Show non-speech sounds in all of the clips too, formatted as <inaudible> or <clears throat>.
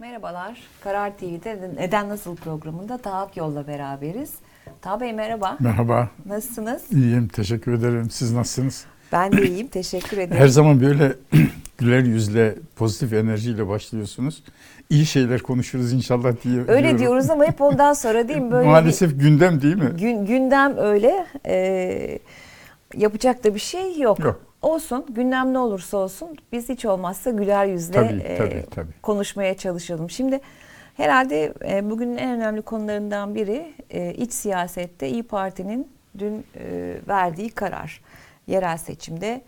Merhabalar. Karar TV'de Neden Nasıl programında Taha Yol'la beraberiz. Taha Bey merhaba. Merhaba. Nasılsınız? İyiyim, teşekkür ederim. Siz nasılsınız? Ben de iyiyim, teşekkür ederim. Her zaman böyle <clears throat> güler yüzle, pozitif enerjiyle başlıyorsunuz. İyi şeyler konuşuruz inşallah diye. Öyle diyorum. diyoruz ama hep ondan sonra değil mi? Böyle Maalesef gündem değil mi? bir gün, gündem öyle. Ee, yapacak da bir şey yok. Yok. Olsun, gündem ne olursa olsun biz hiç olmazsa güler yüzle Tabii, e, tabii, tabii. konuşmaya çalışalım. Şimdi herhalde e, bugünün en önemli konularından biri e, iç siyasette İyi Parti'nin dün e, verdiği karar. Yerel seçimde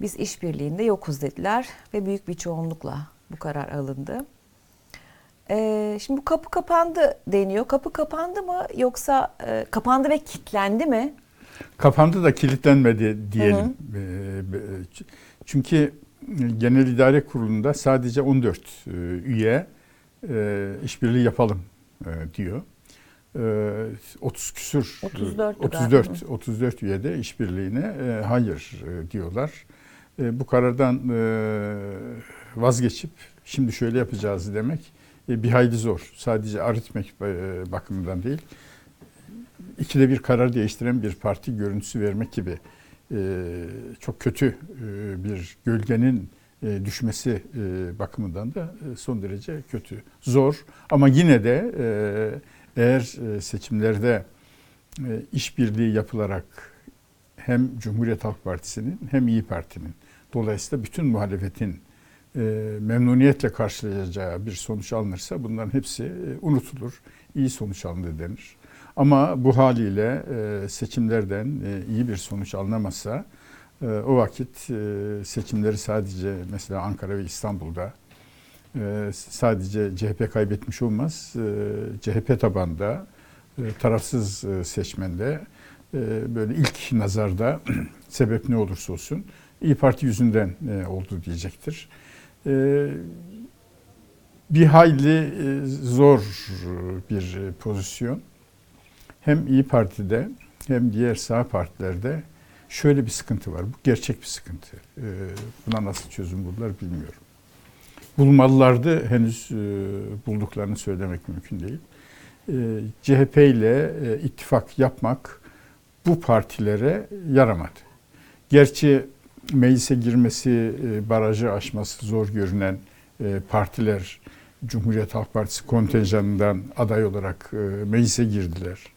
biz işbirliğinde yokuz dediler ve büyük bir çoğunlukla bu karar alındı. E, şimdi bu kapı kapandı deniyor. Kapı kapandı mı yoksa e, kapandı ve kilitlendi mi? Kapandı da kilitlenmedi diyelim. Ee, e, Çünkü Genel İdare Kurulu'nda sadece 14 e, üye e, işbirliği yapalım e, diyor. E, 30 küsür 34 'tü 34 galiba. 34 üyede işbirliğine e, hayır e, diyorlar. E, bu karardan e, vazgeçip şimdi şöyle yapacağız demek e, bir hayli zor. Sadece aritmek e, bakımından değil. İkide bir karar değiştiren bir parti görüntüsü vermek gibi e, çok kötü e, bir gölgenin e, düşmesi e, bakımından da son derece kötü. Zor ama yine de eğer seçimlerde işbirliği yapılarak hem Cumhuriyet Halk Partisi'nin hem İyi Parti'nin dolayısıyla bütün muhalefetin memnuniyetle karşılayacağı bir sonuç alınırsa bunların hepsi unutulur. İyi sonuç alındı denir. Ama bu haliyle e, seçimlerden e, iyi bir sonuç alınamazsa e, o vakit seçimleri sadece mesela Ankara ve İstanbul'da sadece CHP kaybetmiş olmaz. CHP tabanda tarafsız e, seçmende böyle ilk nazarda <clears throat> sebep ne olursa olsun İyi Parti yüzünden oldu diyecektir. Bir hayli zor bir pozisyon. Hem İyi Parti'de hem diğer sağ partilerde şöyle bir sıkıntı var. Bu gerçek bir sıkıntı. E, buna nasıl çözüm buldular bilmiyorum. Bulmalılardı. Henüz e, bulduklarını söylemek mümkün değil. E, CHP ile e, ittifak yapmak bu partilere yaramadı. Gerçi meclise girmesi, e, barajı aşması zor görünen partiler Cumhuriyet Halk Partisi kontenjanından aday olarak meclise girdiler.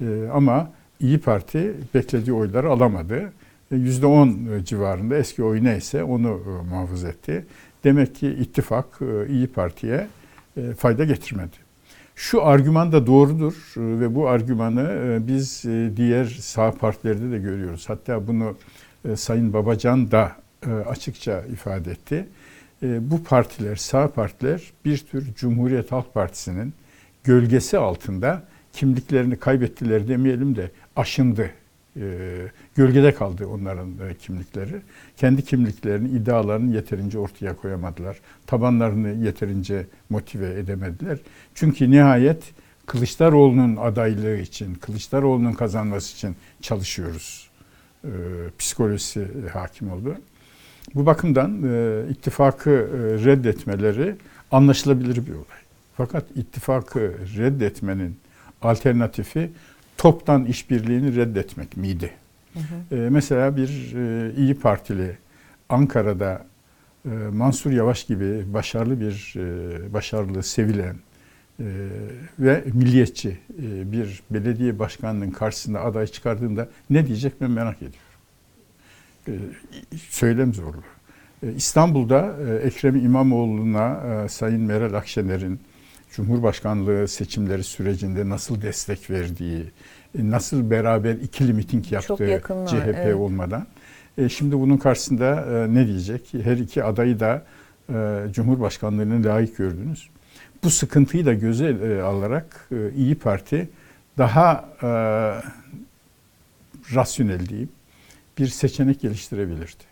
E, ama İyi Parti beklediği oyları alamadı. E, %10 civarında eski oy neyse onu e, muhafaza etti. Demek ki ittifak e, İyi Parti'ye e, fayda getirmedi. Şu argüman da doğrudur e, ve bu argümanı e, biz e, diğer sağ partilerde de görüyoruz. Hatta bunu e, Sayın Babacan da e, açıkça ifade etti. E, bu partiler, sağ partiler bir tür Cumhuriyet Halk Partisi'nin gölgesi altında kimliklerini kaybettiler demeyelim de aşındı. Gölgede kaldı onların kimlikleri. Kendi kimliklerini, iddialarını yeterince ortaya koyamadılar. Tabanlarını yeterince motive edemediler. Çünkü nihayet Kılıçdaroğlu'nun adaylığı için, Kılıçdaroğlu'nun kazanması için çalışıyoruz. Psikolojisi hakim oldu. Bu bakımdan e, ittifakı e, reddetmeleri anlaşılabilir bir olay. Fakat ittifakı reddetmenin alternatifi toptan işbirliğini reddetmek miydi? Hı hı. E, mesela bir e, İyi Partili Ankara'da e, Mansur Yavaş gibi başarılı bir, e, başarılı, sevilen e, ve milliyetçi e, bir belediye başkanının karşısında aday çıkardığında ne diyecek ben merak ediyorum. E, söylem zorlu. E, İstanbul'da e, Ekrem İmamoğlu'na Sayın Meral Akşener'in Cumhurbaşkanlığı seçimleri sürecinde nasıl destek verdiği, nasıl beraber ikili miting yaptığı yakınlar, CHP evet. olmadan. Şimdi bunun karşısında ne diyecek? Her iki adayı da Cumhurbaşkanlığına layık gördünüz. Bu sıkıntıyı da göze alarak İyi Parti daha rasyonel diyeyim bir seçenek geliştirebilirdi.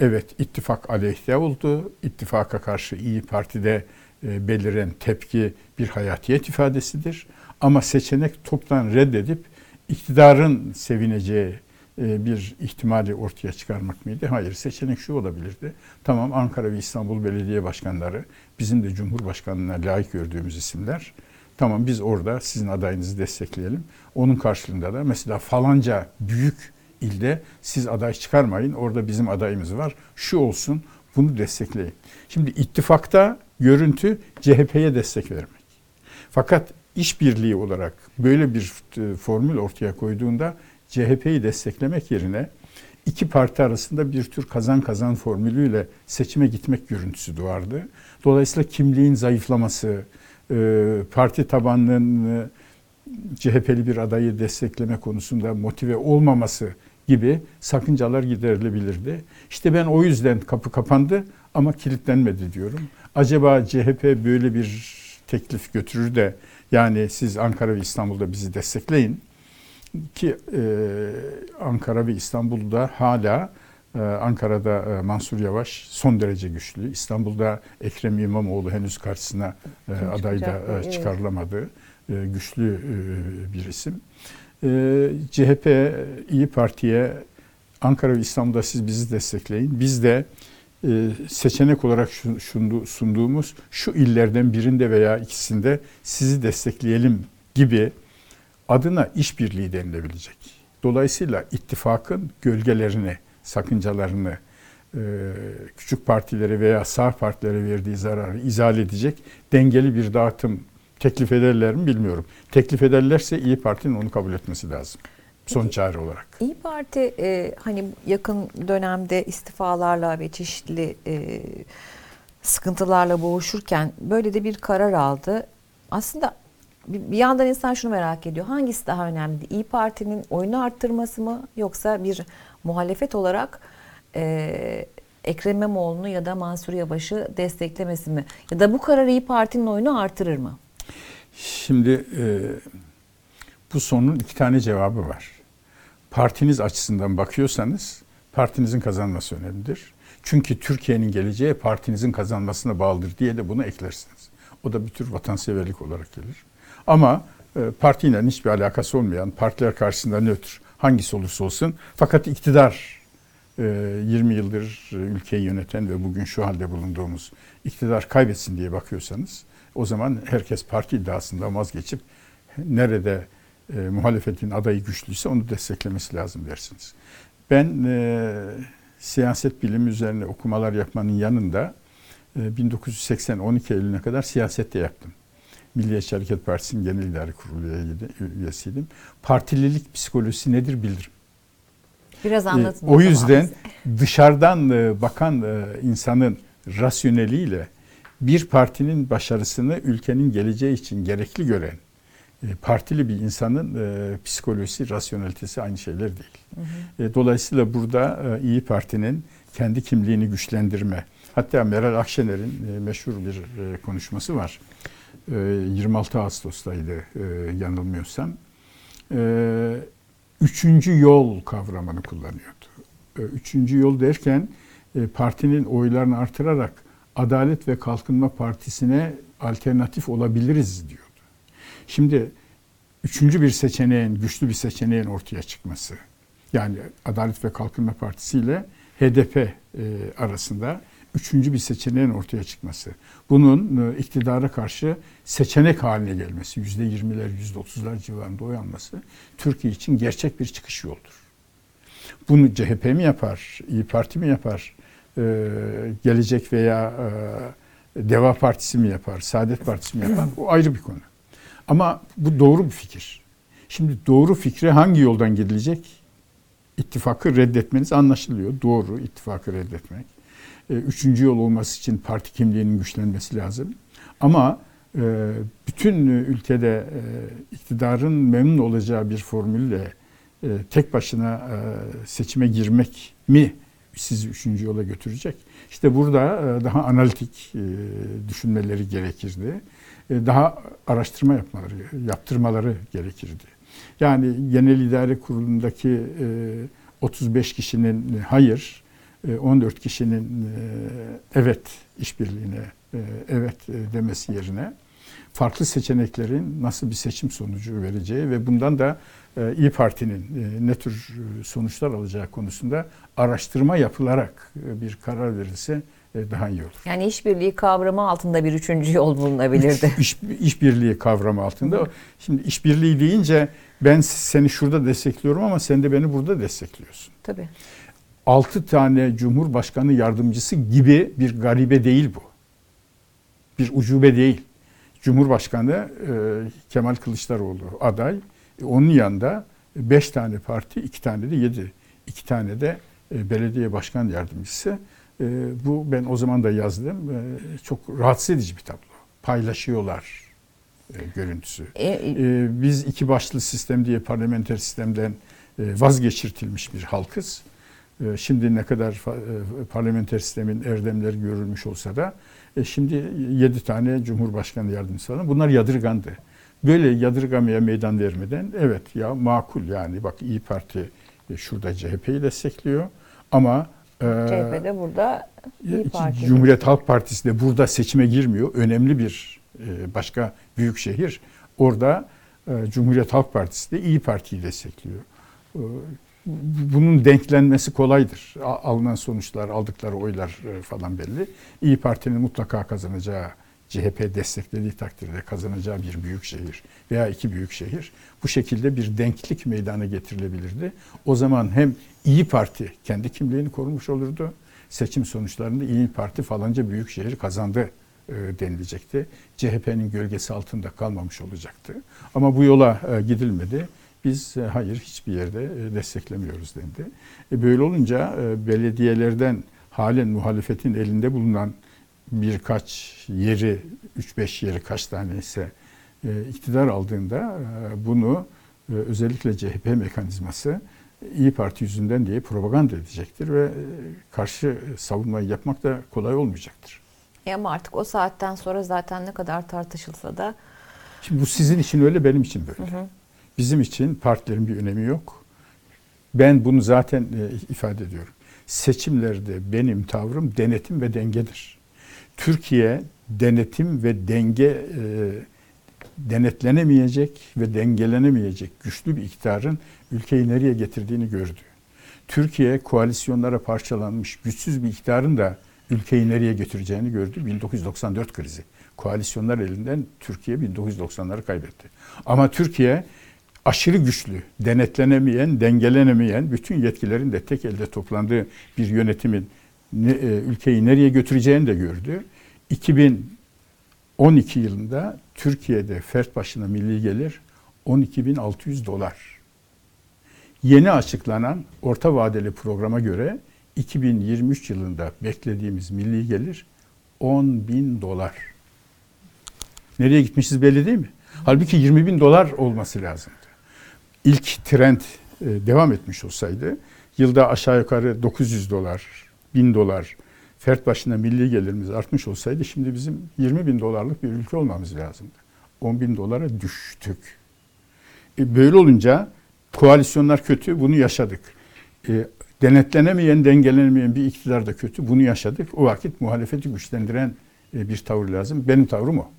Evet ittifak aleyhte oldu. İttifaka karşı İyi Parti'de e, beliren tepki bir hayatiyet ifadesidir. Ama seçenek toptan reddedip iktidarın sevineceği e, bir ihtimali ortaya çıkarmak mıydı? Hayır. Seçenek şu olabilirdi. Tamam Ankara ve İstanbul Belediye Başkanları bizim de Cumhurbaşkanlığına layık gördüğümüz isimler. Tamam biz orada sizin adayınızı destekleyelim. Onun karşılığında da mesela falanca büyük ilde siz aday çıkarmayın. Orada bizim adayımız var. Şu olsun bunu destekleyin. Şimdi ittifakta görüntü CHP'ye destek vermek. Fakat işbirliği olarak böyle bir e, formül ortaya koyduğunda CHP'yi desteklemek yerine iki parti arasında bir tür kazan kazan formülüyle seçime gitmek görüntüsü doğardı. Dolayısıyla kimliğin zayıflaması, e, parti tabanının CHP'li bir adayı destekleme konusunda motive olmaması gibi sakıncalar giderilebilirdi. İşte ben o yüzden kapı kapandı ama kilitlenmedi diyorum. Acaba CHP böyle bir teklif götürür de yani siz Ankara ve İstanbul'da bizi destekleyin ki e, Ankara ve İstanbul'da hala e, Ankara'da e, Mansur Yavaş son derece güçlü. İstanbul'da Ekrem İmamoğlu henüz karşısına e, aday da e, çıkarılamadı. E, güçlü e, bir isim. E, CHP İyi Parti'ye Ankara ve İstanbul'da siz bizi destekleyin. Biz de e, seçenek olarak şu- şundu- sunduğumuz şu illerden birinde veya ikisinde sizi destekleyelim gibi adına işbirliği denilebilecek. Dolayısıyla ittifakın gölgelerini, sakıncalarını, e, küçük partilere veya sağ partilere verdiği zararı izale edecek dengeli bir dağıtım teklif ederler mi bilmiyorum. Teklif ederlerse İyi Parti'nin onu kabul etmesi lazım. Son çare olarak. İyi Parti e, hani yakın dönemde istifalarla ve çeşitli e, sıkıntılarla boğuşurken böyle de bir karar aldı. Aslında bir, bir yandan insan şunu merak ediyor. Hangisi daha önemli? İyi Parti'nin oyunu arttırması mı yoksa bir muhalefet olarak e, Ekrem İmamoğlu'nu ya da Mansur Yavaş'ı desteklemesi mi? Ya da bu karar İyi Parti'nin oyunu artırır mı? Şimdi e, bu sorunun iki tane cevabı var. Partiniz açısından bakıyorsanız partinizin kazanması önemlidir. Çünkü Türkiye'nin geleceği partinizin kazanmasına bağlıdır diye de bunu eklersiniz. O da bir tür vatanseverlik olarak gelir. Ama e, partiyle hiçbir alakası olmayan, partiler karşısında nötr, hangisi olursa olsun fakat iktidar e, 20 yıldır e, ülkeyi yöneten ve bugün şu halde bulunduğumuz iktidar kaybetsin diye bakıyorsanız o zaman herkes parti iddiasından vazgeçip nerede e, muhalefetin adayı güçlüyse onu desteklemesi lazım dersiniz. Ben e, siyaset bilimi üzerine okumalar yapmanın yanında e, 1980 12 Eylül'üne kadar siyasette yaptım. Milliyetçi Hareket Partisi'nin Genel İdare Kurulu üyesiydim. Partililik psikolojisi nedir bilirim. Biraz E, anlatın. o zaman yüzden bize. dışarıdan e, bakan e, insanın rasyoneliyle bir partinin başarısını ülkenin geleceği için gerekli gören e, partili bir insanın e, psikolojisi, rasyonelitesi aynı şeyler değil. E, Dolayısıyla burada e, İyi Parti'nin kendi kimliğini güçlendirme, hatta Meral Akşener'in e, meşhur bir e, konuşması var. E, 26 Ağustos'taydı e, yanılmıyorsam. E, Üçüncü yol kavramını kullanıyordu. E, Üçüncü yol derken e, partinin oylarını artırarak Adalet ve Kalkınma Partisi'ne alternatif olabiliriz diyordu. Şimdi üçüncü bir seçeneğin, güçlü bir seçeneğin ortaya çıkması. Yani Adalet ve Kalkınma Partisi ile HDP e, arasında üçüncü bir seçeneğin ortaya çıkması. Bunun e, iktidara karşı seçenek haline gelmesi, yüzde yirmiler, yüzde otuzlar civarında oy alması Türkiye için gerçek bir çıkış yoldur. Bunu CHP mi yapar, İyi Parti mi yapar, e, Gelecek veya e, Deva Partisi mi yapar, Saadet Partisi mi yapar? O ayrı bir konu. Ama bu doğru bir fikir. Şimdi doğru fikre hangi yoldan gidilecek? İttifakı reddetmeniz anlaşılıyor. Doğru ittifakı reddetmek. E, Üçüncü yol olması için parti kimliğinin güçlenmesi lazım. Ama e, bütün ülkede e, iktidarın memnun olacağı bir formülle e, tek başına seçime girmek mi sizi üçüncü yola götürecek? İşte burada daha analitik düşünmeleri gerekirdi. E, Daha araştırma yapmaları, yaptırmaları gerekirdi. Yani Genel İdare Kurulu'ndaki e, 35 kişinin hayır, e, 14 kişinin e, evet işbirliğine e, evet e, demesi yerine farklı seçeneklerin nasıl bir seçim sonucu vereceği ve bundan da e, İyi Parti'nin e, ne tür e, sonuçlar alacağı konusunda araştırma yapılarak e, bir karar verilse e, daha iyi olur. Yani işbirliği kavramı altında bir üçüncü yol bulunabilirdi. İş, işbirliği kavramı altında. Şimdi işbirliği deyince ben seni şurada destekliyorum ama sen de beni burada destekliyorsun. Tabii. 6 tane Cumhurbaşkanı yardımcısı gibi bir garibe değil bu. Bir ucube değil. Cumhurbaşkanı e, Kemal Kılıçdaroğlu aday. E, onun yanında 5 tane parti, 2 tane de 7. 2 tane de e, belediye başkan yardımcısı. E, bu ben o zaman da yazdım. E, çok rahatsız edici bir tablo. Paylaşıyorlar e, görüntüsü. E, e, E, biz iki başlı sistem diye parlamenter sistemden e, vazgeçirtilmiş bir halkız. E, şimdi ne kadar e, parlamenter sistemin erdemleri görülmüş olsa da e, şimdi yedi tane Cumhurbaşkanı yardımcısı var. Bunlar yadırgandı. Böyle yadırgamaya meydan vermeden evet ya makul yani bak İyi Parti e, şurada CHP'yi destekliyor ama CHP de burada İyi Parti. Cumhuriyet Halk Partisi de burada seçime girmiyor. Önemli bir e, başka büyük şehir. Orada e, Cumhuriyet Halk Partisi de İyi Parti'yi destekliyor. E, Bunun denklenmesi kolaydır. Alınan sonuçlar, aldıkları oylar e, falan belli. İyi Parti'nin mutlaka kazanacağı, CHP desteklediği takdirde kazanacağı bir büyük şehir veya iki büyük şehir. Bu şekilde bir denklik meydana getirilebilirdi. O zaman hem İyi Parti kendi kimliğini korumuş olurdu. Seçim sonuçlarında İyi Parti falanca büyük şehir kazandı e, denilecekti. CHP'nin gölgesi altında kalmamış olacaktı. Ama bu yola e, gidilmedi. Biz e, hayır hiçbir yerde desteklemiyoruz dendi. Böyle olunca belediyelerden halen muhalefetin elinde bulunan birkaç yeri, 3-5 yeri kaç tane ise e, iktidar aldığında e, bunu e, özellikle CHP mekanizması İyi Parti yüzünden diye propaganda edecektir ve karşı savunmayı yapmak da kolay olmayacaktır. E ama artık o saatten sonra zaten ne kadar tartışılsa da Şimdi bu sizin için öyle, benim için böyle. Bizim için partilerin bir önemi yok. Ben bunu zaten ifade ediyorum. Seçimlerde benim tavrım denetim ve dengedir. Türkiye denetim ve denge e, denetlenemeyecek ve dengelenemeyecek güçlü bir iktidarın ülkeyi nereye getirdiğini gördü. Türkiye koalisyonlara parçalanmış güçsüz bir iktidarın da ülkeyi nereye götüreceğini gördü. 1994 krizi. Koalisyonlar elinden Türkiye 1990'ları kaybetti. Ama Türkiye aşırı güçlü, denetlenemeyen, dengelenemeyen, bütün yetkilerin de tek elde toplandığı bir yönetimin ne, e, ülkeyi nereye götüreceğini de gördü. 2012 yılında Türkiye'de fert başına milli gelir 12.600 dolar. Yeni açıklanan orta vadeli programa göre 2023 yılında beklediğimiz milli gelir 10 bin dolar. Nereye gitmişiz belli değil mi? Halbuki 20 bin dolar olması lazımdı. İlk trend e, devam etmiş olsaydı yılda aşağı yukarı 900 dolar, 1000 dolar fert başına milli gelirimiz artmış olsaydı şimdi bizim 20 bin dolarlık bir ülke olmamız lazımdı. 10 bin dolara düştük. E, böyle olunca koalisyonlar kötü, bunu yaşadık. E, denetlenemeyen, dengelenemeyen bir iktidar da kötü, bunu yaşadık. O vakit muhalefeti güçlendiren e, bir tavır lazım. Benim tavrım o.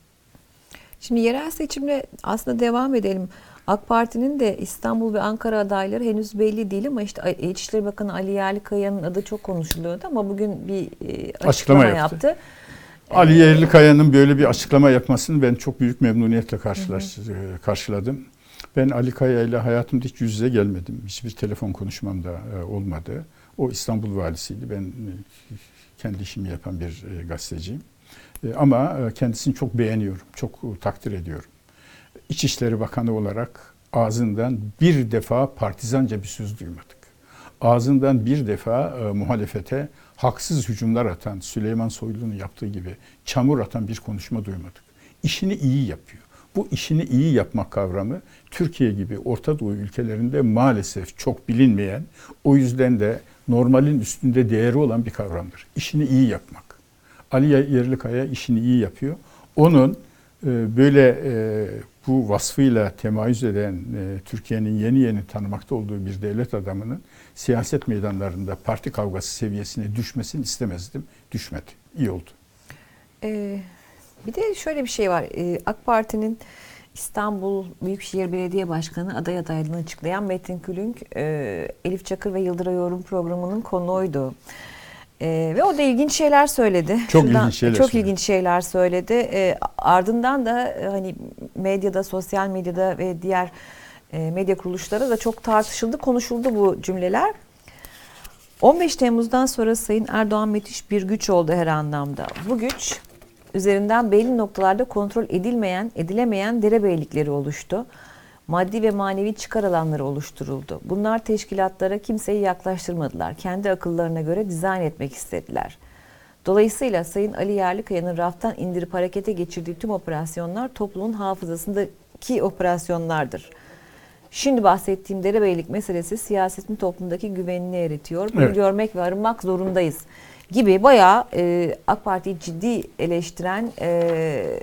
Şimdi yerel seçimle aslında devam edelim. AK Parti'nin de İstanbul ve Ankara adayları henüz belli değil ama işte İçişleri Bakanı Ali Yerlikaya'nın adı çok konuşuluyordu ama bugün bir e, açıklama, Açıklama yaptı. yaptı. Ali Yerlikaya'nın böyle bir açıklama yapmasını ben çok büyük memnuniyetle karşılaş, e, karşıladım. Ben Ali Kaya ile hayatımda hiç yüz yüze gelmedim. Hiçbir telefon konuşmam da e, olmadı. O İstanbul valisiydi. Ben kendi işimi yapan bir gazeteciyim. Ama kendisini çok beğeniyorum, çok takdir ediyorum. İçişleri Bakanı olarak ağzından bir defa partizanca bir söz duymadık. Ağzından bir defa e, muhalefete haksız hücumlar atan Süleyman Soylu'nun yaptığı gibi çamur atan bir konuşma duymadık. İşini iyi yapıyor. Bu işini iyi yapmak kavramı Türkiye gibi Orta Doğu ülkelerinde maalesef çok bilinmeyen, o yüzden de normalin üstünde değeri olan bir kavramdır. İşini iyi yapmak. Ali Yerlikaya işini iyi yapıyor. Onun e, böyle e, bu vasfıyla temayüz eden e, Türkiye'nin yeni yeni tanımakta olduğu bir devlet adamının siyaset meydanlarında parti kavgası seviyesine düşmesini istemezdim. Düşmedi. İyi oldu. Ee, Bir de şöyle bir şey var. Ee, AK Parti'nin İstanbul Büyükşehir Belediye Başkanı aday adaylığını açıklayan Metin Külünk, e, Elif Çakır ve Yıldıray Yorum programının konuğuydu. E, ve o da ilginç şeyler söyledi. Çok ilginç şeyler Çok söyledi. ilginç şeyler söyledi. E, ardından da e, hani medyada, sosyal medyada ve diğer e, medya kuruluşları da çok tartışıldı, konuşuldu bu cümleler. 15 Temmuz'dan sonra Sayın Erdoğan müthiş bir güç oldu her anlamda. Bu güç üzerinden belli noktalarda kontrol edilmeyen, edilemeyen derebeylikleri oluştu. Maddi ve manevi çıkar alanları oluşturuldu. Bunlar teşkilatlara kimseyi yaklaştırmadılar. Kendi akıllarına göre dizayn etmek istediler. Dolayısıyla Sayın Ali Yerlikaya'nın raftan indirip harekete geçirdiği tüm operasyonlar toplumun hafızasındaki operasyonlardır. Şimdi bahsettiğim derebeylik meselesi siyasetin toplumdaki güvenini eritiyor. Bunu Evet. görmek ve arınmak zorundayız gibi bayağı e, AK Parti'yi ciddi eleştiren e,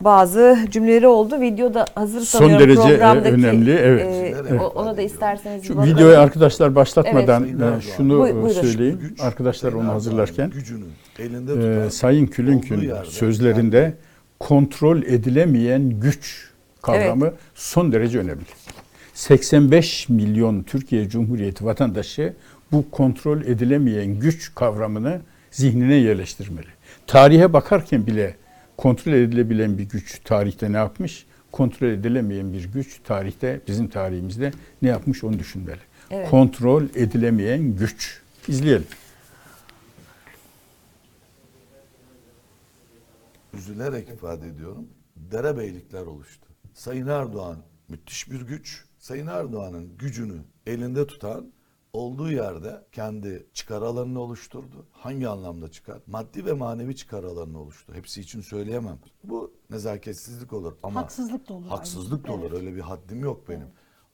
bazı cümleleri oldu. Videoda hazır Son sanıyorum derece, e, programdaki. önemli, evet. e, Evet. o- ona da isterseniz Şu videoyu arkadaşlar başlatmadan Evet. e, şunu Buyur- e, söyleyeyim. Güç, Arkadaşlar onu Sayın hazırlarken gücünü elinde e, tutan, Sayın olduğu Külünk'ün sözlerinde kontrol edilemeyen güç kavramı son derece önemli. 85 milyon Türkiye Cumhuriyeti vatandaşı bu kontrol edilemeyen güç kavramını zihnine yerleştirmeli. Tarihe bakarken bile kontrol edilebilen bir güç tarihte ne yapmış? Kontrol edilemeyen bir güç tarihte bizim tarihimizde ne yapmış onu düşünmeli. Evet. Kontrol edilemeyen güç. İzleyelim. üzülerek ifade ediyorum. Derebeylikler oluştu. Sayın Erdoğan müthiş bir güç. Sayın Erdoğan'ın gücünü elinde tutan olduğu yerde kendi çıkar alanını oluşturdu. Hangi anlamda çıkar? Maddi ve manevi çıkar alanını oluştu. Hepsi için söyleyemem. Bu nezaketsizlik olur ama Haksızlık da olur. Haksızlık da olur. Öyle bir haddim yok benim.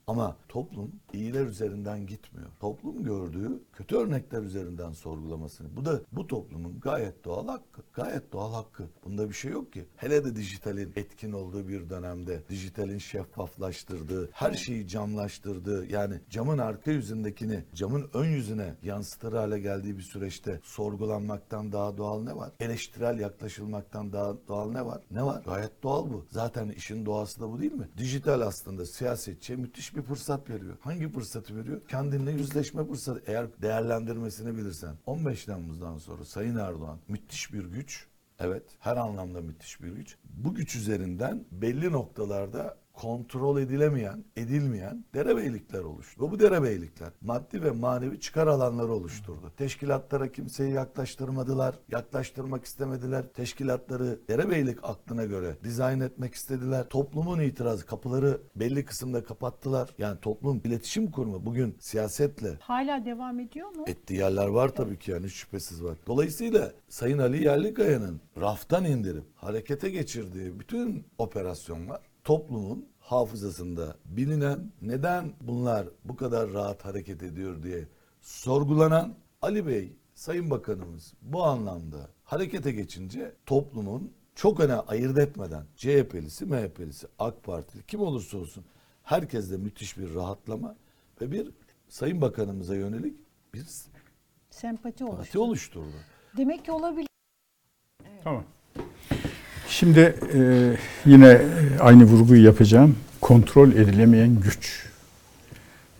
Ama toplum iyiler üzerinden gitmiyor. Toplum gördüğü kötü örnekler üzerinden sorgulamasını. Bu da bu toplumun gayet doğal hakkı. Gayet doğal hakkı. Bunda bir şey yok ki. Hele de dijitalin etkin olduğu bir dönemde dijitalin şeffaflaştırdığı, her şeyi camlaştırdığı yani camın arka yüzündekini camın ön yüzüne yansıtır hale geldiği bir süreçte sorgulanmaktan daha doğal ne var? Eleştirel yaklaşılmaktan daha doğal ne var? Ne var? Gayet doğal bu. Zaten işin doğası da bu değil mi? Dijital aslında siyasetçiye müthiş bir fırsat veriyor. Hangi fırsatı veriyor? Kendinle yüzleşme fırsatı. Eğer değerlendirmesini bilirsen. 15 Temmuz'dan sonra Sayın Erdoğan müthiş bir güç. Evet, her anlamda müthiş bir güç. Bu güç üzerinden belli noktalarda kontrol edilemeyen, edilmeyen derebeylikler oluştu. Bu derebeylikler maddi ve manevi çıkar alanları oluşturdu. Teşkilatlara kimseyi yaklaştırmadılar, yaklaştırmak istemediler. Teşkilatları derebeylik aklına göre dizayn etmek istediler. Toplumun itirazı, kapıları belli kısımda kapattılar. Yani toplum iletişim kurma bugün siyasetle Hala devam ediyor mu? ettiği yerler var tabii ki yani hiç şüphesiz var. Dolayısıyla Sayın Ali Yerlikaya'nın raftan indirip harekete geçirdiği bütün operasyonlar toplumun hafızasında bilinen neden bunlar bu kadar rahat hareket ediyor diye sorgulanan Ali Bey Sayın Bakanımız bu anlamda harekete geçince toplumun çok öne ayırt etmeden CHP'lisi, MHP'lisi, AK Partili kim olursa olsun herkeste müthiş bir rahatlama ve bir Sayın Bakanımıza yönelik bir Sempati oluştu. parti oluşturdu. Demek ki olabilir. Tamam. Şimdi e, yine aynı vurguyu yapacağım. Kontrol edilemeyen güç.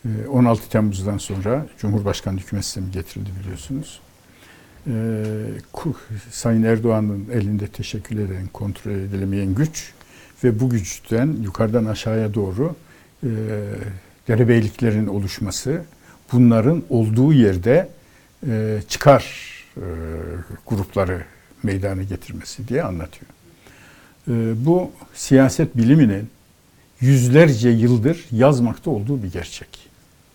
E, 16 Temmuz'dan sonra Cumhurbaşkanı hükümet sistemi getirildi biliyorsunuz. E, Sayın Erdoğan'ın elinde teşekkül eden kontrol edilemeyen güç ve bu güçten yukarıdan aşağıya doğru e, derebeyliklerin oluşması, bunların olduğu yerde e, çıkar e, grupları meydana getirmesi diye anlatıyor. E, bu siyaset biliminin yüzlerce yıldır yazmakta olduğu bir gerçek.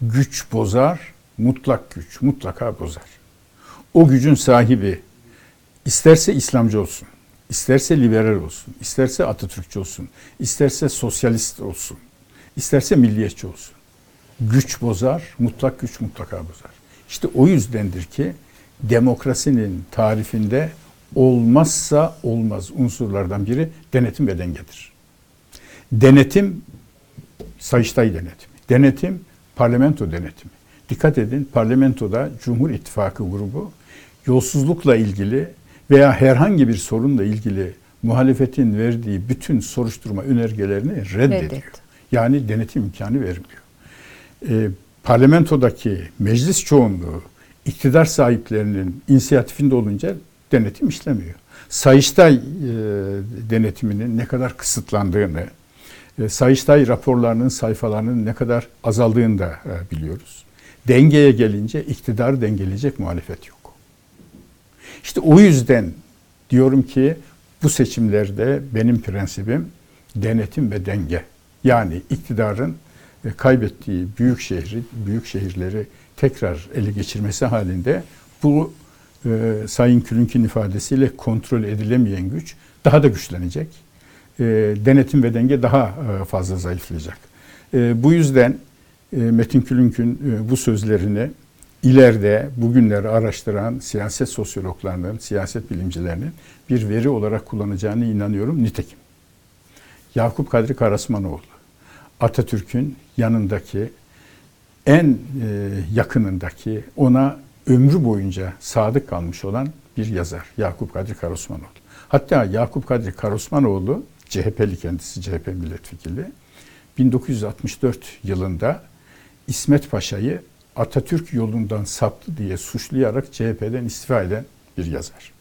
Güç bozar, mutlak güç mutlaka bozar. O gücün sahibi isterse İslamcı olsun, isterse liberal olsun, isterse Atatürkçü olsun, isterse sosyalist olsun, isterse milliyetçi olsun. Güç bozar, mutlak güç mutlaka bozar. İşte o yüzdendir ki demokrasinin tarifinde olmazsa olmaz unsurlardan biri denetim ve dengedir. Denetim Sayıştay denetimi. Denetim parlamento denetimi. Dikkat edin parlamentoda Cumhur İttifakı grubu yolsuzlukla ilgili veya herhangi bir sorunla ilgili muhalefetin verdiği bütün soruşturma önergelerini reddediyor. Reddet. Yani denetim imkanı vermiyor. E, parlamentodaki meclis çoğunluğu iktidar sahiplerinin inisiyatifinde olunca denetim işlemiyor. Sayıştay e, denetiminin ne kadar kısıtlandığını, e, Sayıştay raporlarının sayfalarının ne kadar azaldığını da e, biliyoruz. Dengeye gelince iktidarı dengeleyecek muhalefet yok. İşte o yüzden diyorum ki bu seçimlerde benim prensibim denetim ve denge. Yani iktidarın kaybettiği büyük şehri, büyük şehirleri tekrar ele geçirmesi halinde bu e, Sayın Külünk'ün ifadesiyle kontrol edilemeyen güç daha da güçlenecek. E, denetim ve denge daha e, fazla zayıflayacak. E, bu yüzden e, Metin Külünk'ün e, bu sözlerini ileride bugünleri araştıran siyaset sosyologlarının, siyaset bilimcilerinin bir veri olarak kullanacağını inanıyorum. Nitekim Yakup Kadri Karasmanoğlu Atatürk'ün yanındaki en e, yakınındaki ona ömrü boyunca sadık kalmış olan bir yazar Yakup Kadri Karosmanoğlu. Hatta Yakup Kadri Karosmanoğlu CHP'li kendisi CHP milletvekili 1964 yılında İsmet Paşa'yı Atatürk yolundan saptı diye suçlayarak CHP'den istifa eden bir yazar.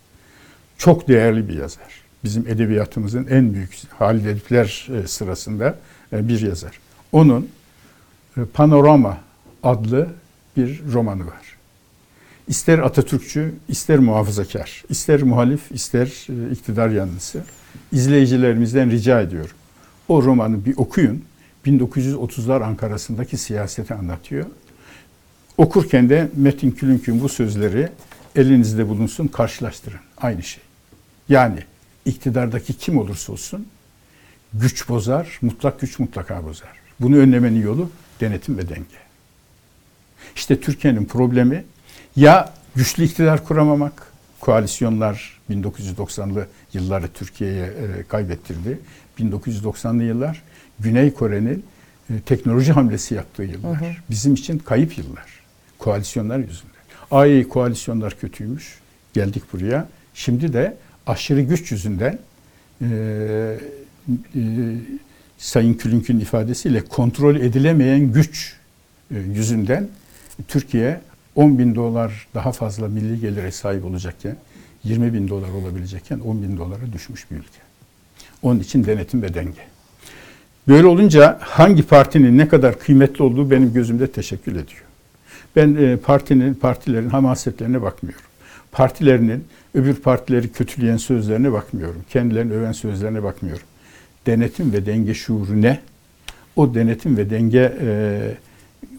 Çok değerli bir yazar. Bizim edebiyatımızın en büyük Halide Edipler e, sırasında e, bir yazar. Onun e, Panorama adlı bir romanı var. İster Atatürkçü, ister muhafazakar, ister muhalif, ister e, iktidar yanlısı izleyicilerimizden rica ediyorum. O romanı bir okuyun. 1930'lar Ankara'sındaki siyaseti anlatıyor. Okurken de Metin Külünk'ün bu sözleri elinizde bulunsun, karşılaştırın. Aynı şey. Yani iktidardaki kim olursa olsun güç bozar, mutlak güç mutlaka bozar. Bunu önlemenin yolu denetim ve denge. İşte Türkiye'nin problemi ya güçlü iktidar kuramamak, koalisyonlar 1990'lı yılları Türkiye'ye e, kaybettirdi. 1990'lı yıllar Güney Kore'nin e, teknoloji hamlesi yaptığı yıllar. Hı hı. Bizim için kayıp yıllar. Koalisyonlar yüzünden. Ay koalisyonlar kötüymüş. Geldik buraya. Şimdi de aşırı güç yüzünden e, e, Sayın Külünk'ün ifadesiyle kontrol edilemeyen güç e, yüzünden Türkiye 10 bin dolar daha fazla milli gelire sahip olacakken 20 bin dolar olabilecekken 10 bin dolara düşmüş bir ülke. Onun için denetim ve denge. Böyle olunca hangi partinin ne kadar kıymetli olduğu benim gözümde teşekkür ediyor. Ben e, partinin, partilerin hamasetlerine bakmıyorum. Partilerinin öbür partileri kötüleyen sözlerine bakmıyorum. Kendilerini öven sözlerine bakmıyorum. Denetim ve denge şuuru ne? O denetim ve denge e,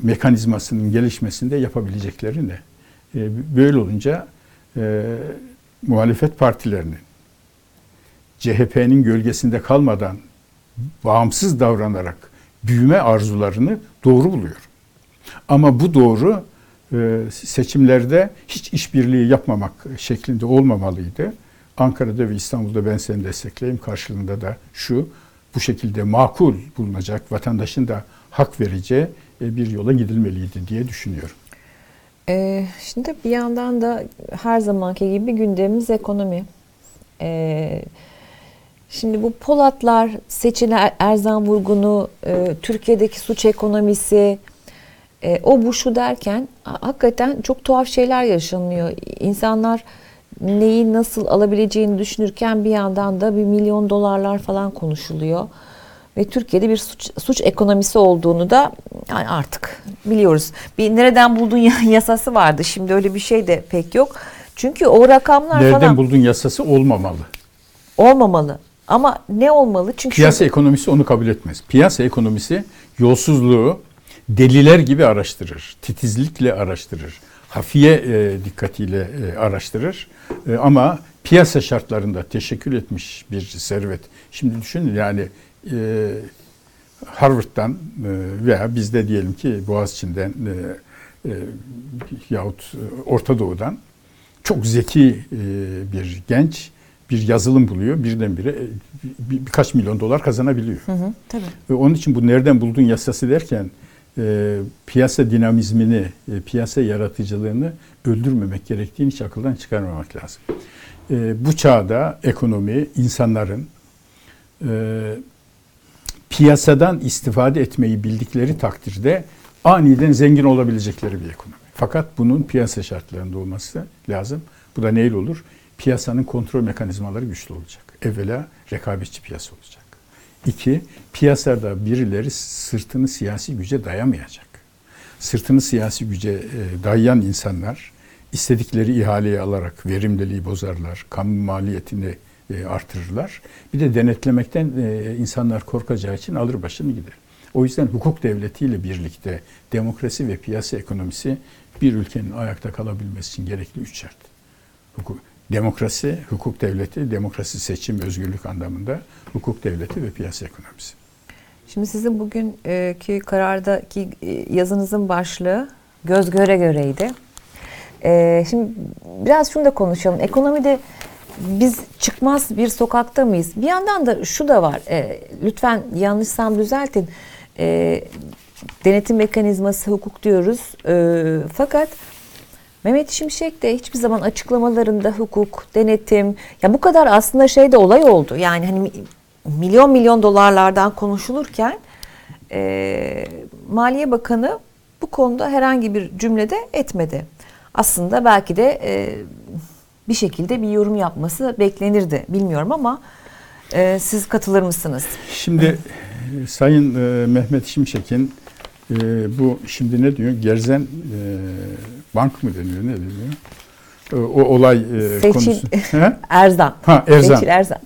mekanizmasının gelişmesinde yapabilecekleri ne? E, böyle olunca e, muhalefet partilerinin CHP'nin gölgesinde kalmadan bağımsız davranarak büyüme arzularını doğru buluyorum. Ama bu doğru e, seçimlerde hiç işbirliği yapmamak şeklinde olmamalıydı. Ankara'da ve İstanbul'da ben seni destekleyeyim karşılığında da şu bu şekilde makul bulunacak vatandaşın da hak vereceği bir yola gidilmeliydi diye düşünüyorum. Ee, şimdi bir yandan da her zamanki gibi gündemimiz ekonomi. Ee, şimdi bu Polatlar, Seçil Erzan Vurgun'u, e, Türkiye'deki suç ekonomisi, e, o bu şu derken ha- hakikaten çok tuhaf şeyler yaşanıyor. İnsanlar neyi nasıl alabileceğini düşünürken bir yandan da bir milyon dolarlar falan konuşuluyor. Ve Türkiye'de bir suç, suç ekonomisi olduğunu da yani artık biliyoruz. Bir nereden buldun ya- <laughs> yasası vardı. Şimdi öyle bir şey de pek yok. Çünkü o rakamlar Nereden falan buldun yasası olmamalı. olmamalı. Ama ne olmalı? Çünkü Piyasa ekonomisi onu kabul etmez. Piyasa ekonomisi yolsuzluğu deliler gibi araştırır. Titizlikle araştırır. Hafiye e, dikkatiyle e, araştırır. E, ama piyasa şartlarında teşekkül etmiş bir servet. Şimdi düşünün yani e, Harvard'dan e, veya bizde diyelim ki Boğaziçi'nden e, e, yahut e, Orta Doğu'dan çok zeki e, bir genç bir yazılım buluyor. Birdenbire e, bir, birkaç milyon dolar kazanabiliyor. Hı hı, tabii. Ve onun için bu nereden buldun yasası derken e, piyasa dinamizmini, e, piyasa yaratıcılığını öldürmemek gerektiğini hiç akıldan çıkarmamak lazım. e, bu çağda ekonomi insanların e, piyasadan istifade etmeyi bildikleri takdirde aniden zengin olabilecekleri bir ekonomi. Fakat bunun piyasa şartlarında olması lazım. Bu da neyle olur? Piyasanın kontrol mekanizmaları güçlü olacak. Evvela rekabetçi piyasa olacak. İki, piyasada birileri sırtını siyasi güce dayamayacak. Sırtını siyasi güce e, dayayan insanlar istedikleri ihaleyi alarak verimliliği bozarlar, kamu maliyetini artırırlar. Bir de denetlemekten e, insanlar korkacağı için alır başını gider. O yüzden hukuk devletiyle birlikte demokrasi ve piyasa ekonomisi bir ülkenin ayakta kalabilmesi için gerekli üç şart. Hukuk, demokrasi, hukuk devleti, demokrasi seçim, özgürlük anlamında hukuk devleti ve piyasa ekonomisi. Şimdi sizin bugünkü karardaki e, yazınızın başlığı göz göre göreydi. Şimdi biraz şunu da konuşalım. Ekonomide biz çıkmaz bir sokakta mıyız? Bir yandan da şu da var. Ee, lütfen yanlışsam düzeltin. Ee, denetim mekanizması hukuk diyoruz. Ee, fakat Mehmet Şimşek de hiçbir zaman açıklamalarında hukuk, denetim ya bu kadar aslında şey de olay oldu. Yani hani mi- milyon milyon dolarlardan konuşulurken e, Maliye Bakanı bu konuda herhangi bir cümlede etmedi. Aslında belki de e, bir şekilde bir yorum yapması beklenirdi. Bilmiyorum ama e, siz katılır mısınız? Şimdi Sayın e, Mehmet Şimşek'in e, bu şimdi ne diyor? Gerzen e, bank mı deniyor? Ne deniyor? E, o olay e, Seçil- konusu. <laughs> Erzan. Ha Erzan. Seçil Erzan.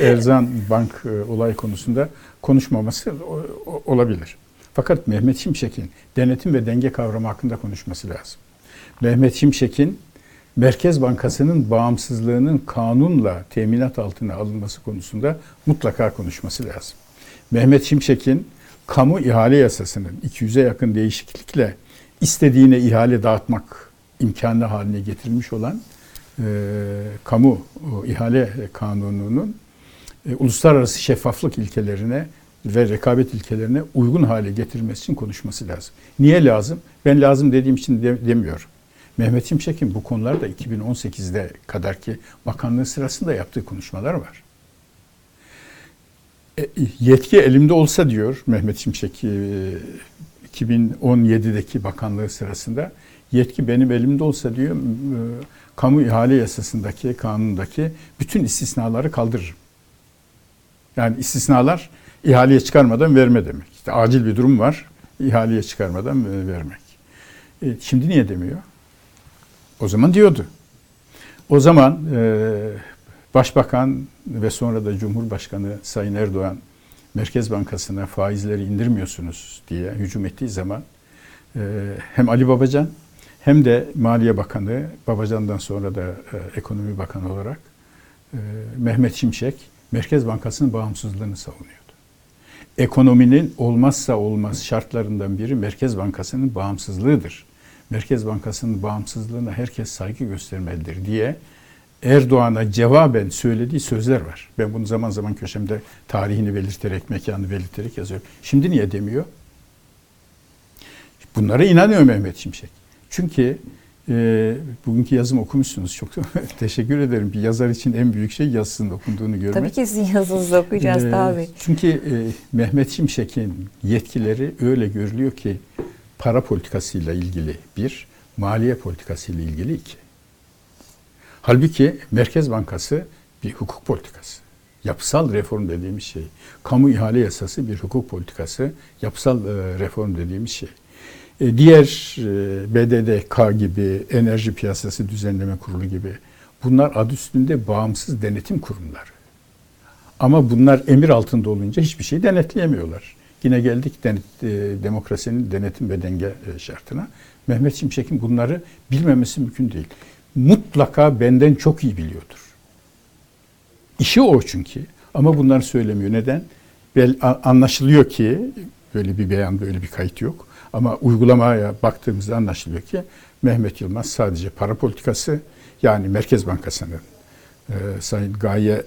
E, Erzan Bank e, olay konusunda konuşmaması o- o- olabilir. Fakat Mehmet Şimşek'in denetim ve denge kavramı hakkında konuşması lazım. Mehmet Şimşek'in Merkez Bankası'nın bağımsızlığının kanunla teminat altına alınması konusunda mutlaka konuşması lazım. Mehmet Şimşek'in kamu ihale yasasının 200'e yakın değişiklikle istediğine ihale dağıtmak imkanı haline getirilmiş olan e, kamu o, ihale kanununun e, uluslararası şeffaflık ilkelerine ve rekabet ilkelerine uygun hale getirilmesi için konuşması lazım. Niye lazım? Ben lazım dediğim için de- demiyorum. Mehmet Şimşek'in bu konularda 2018'de kadarki bakanlığı sırasında yaptığı konuşmalar var. E, yetki elimde olsa diyor Mehmet Şimşek e, 2017'deki bakanlığı sırasında yetki benim elimde olsa diyor e, kamu ihale yasasındaki kanundaki bütün istisnaları kaldırırım. Yani istisnalar ihaleye çıkarmadan verme demek. İşte acil bir durum var, ihaleye çıkarmadan e, vermek. E, şimdi niye demiyor? O zaman diyordu. O zaman e, Başbakan ve sonra da Cumhurbaşkanı Sayın Erdoğan Merkez Bankası'na faizleri indirmiyorsunuz diye hücum ettiği zaman e, hem Ali Babacan hem de Maliye Bakanı, Babacan'dan sonra da e, Ekonomi Bakanı olarak e, Mehmet Şimşek Merkez Bankası'nın bağımsızlığını savunuyordu. Ekonominin olmazsa olmaz şartlarından biri Merkez Bankası'nın bağımsızlığıdır. Merkez Bankası'nın bağımsızlığına herkes saygı göstermelidir diye Erdoğan'a cevaben söylediği sözler var. Ben bunu zaman zaman köşemde tarihini belirterek, mekanını belirterek yazıyorum. Şimdi niye demiyor? Bunlara inanıyor Mehmet Şimşek. Çünkü e, bugünkü yazımı okumuşsunuz çok. <laughs> Teşekkür ederim. Bir yazar için en büyük şey yazısının okunduğunu görmek. Tabii ki sizin yazınızı okuyacağız Ee, tabii. Çünkü e, Mehmet Şimşek'in yetkileri öyle görülüyor ki para politikasıyla ilgili bir, maliye politikasıyla ilgili iki. Halbuki Merkez Bankası bir hukuk politikası. Yapısal reform dediğimiz şey. Kamu ihale yasası bir hukuk politikası. Yapısal e, reform dediğimiz şey. E, diğer e, BDDK gibi, Enerji Piyasası Düzenleme Kurulu gibi bunlar adı üstünde bağımsız denetim kurumları. Ama bunlar emir altında olunca hiçbir şey denetleyemiyorlar. Yine geldik denet, demokrasinin denetim ve denge e, şartına. Mehmet Şimşek'in bunları bilmemesi mümkün değil. Mutlaka benden çok iyi biliyordur. İşi o çünkü. Ama bunları söylemiyor. Neden? Anlaşılıyor ki böyle bir beyan, böyle bir kayıt yok. Ama uygulamaya baktığımızda anlaşılıyor ki Mehmet Yılmaz sadece para politikası yani Merkez Bankası'nın e, Sayın Gaye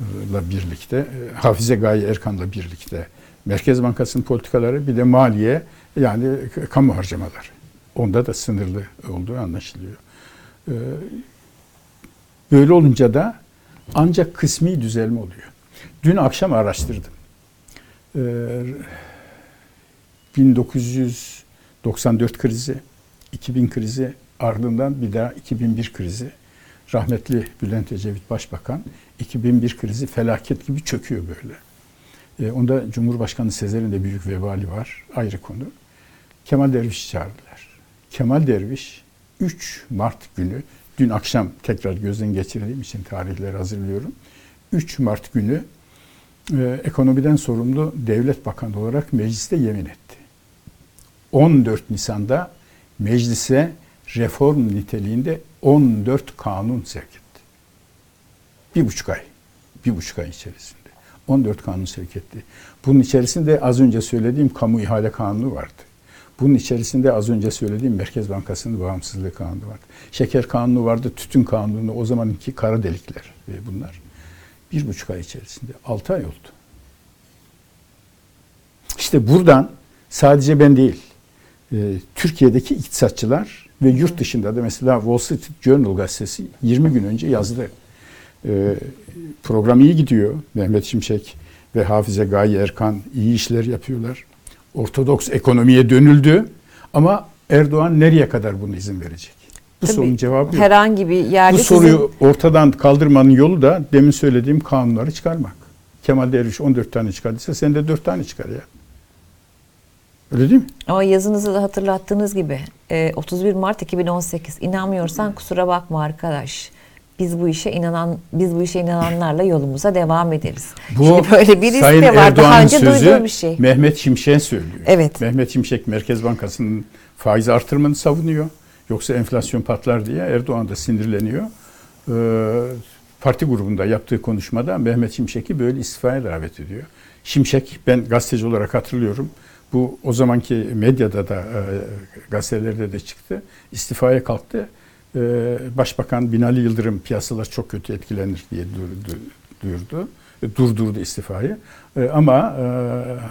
Erkan'la birlikte, e, Hafize Gaye Erkan'la birlikte Merkez Bankası'nın politikaları bir de maliye yani kamu harcamaları. Onda da sınırlı olduğu anlaşılıyor. E, Böyle olunca da ancak kısmi düzelme oluyor. Dün akşam araştırdım. Ee, 1994 krizi, 2000 krizi, ardından bir daha 2001 krizi. Rahmetli Bülent Ecevit Başbakan 2001 krizi felaket gibi çöküyor böyle. Ee, onda Cumhurbaşkanı Sezer'in de büyük vebali var. Ayrı konu. Kemal Derviş'i çağırdılar. Kemal Derviş 3 Mart günü, dün akşam tekrar gözden geçirdiğim için tarihleri hazırlıyorum. 3 Mart günü e, ekonomiden sorumlu devlet bakanı olarak mecliste yemin etti. 14 Nisan'da meclise reform niteliğinde 14 kanun sevk etti. Bir buçuk ay. Bir buçuk ay içerisinde. 14 kanun sevk etti. Bunun içerisinde az önce söylediğim kamu ihale kanunu vardı. Bunun içerisinde az önce söylediğim Merkez Bankası'nın bağımsızlığı kanunu vardı. Şeker kanunu vardı, tütün kanunu, o zamanki kara delikler bunlar. Bir buçuk ay içerisinde. Altı ay oldu. İşte buradan sadece ben değil, e, Türkiye'deki iktisatçılar ve yurt dışında da mesela Wall Street Journal gazetesi 20 gün önce yazdı. E, program iyi gidiyor. Mehmet Şimşek ve Hafize Gaye Erkan iyi işler yapıyorlar. Ortodoks ekonomiye dönüldü ama Erdoğan nereye kadar bunu izin verecek? Bu Tabii, sorunun cevabı yok. Herhangi bir yerde Bu soruyu ortadan kaldırmanın yolu da demin söylediğim kanunları çıkarmak. Kemal Derviş 14 tane çıkardıysa sen de 4 tane çıkar ya. Öyle değil mi? Ama yazınızı da hatırlattığınız gibi e, 31 Mart 2018 inanmıyorsan kusura bakma arkadaş. Biz bu işe inanan biz bu işe inananlarla yolumuza devam ederiz. Şimdi böyle bir risk Sayın de var. Daha Erdoğan'ın önce sözü duyduğum bir şey. Mehmet Şimşek'e söylüyor. Evet. Mehmet Şimşek Merkez Bankası'nın faiz artırmanı savunuyor. Yoksa enflasyon patlar diye Erdoğan da sinirleniyor. Ee, parti grubunda yaptığı konuşmada Mehmet Şimşek'i böyle istifaya davet ediyor. Şimşek ben gazeteci olarak hatırlıyorum. Bu o zamanki medyada da e, gazetelerde de çıktı. İstifaya kalktı. Ee, Başbakan Binali Yıldırım piyasalar çok kötü etkilenir diye duyurdu. duyurdu. E, Durdurdu istifayı. E, Ama e,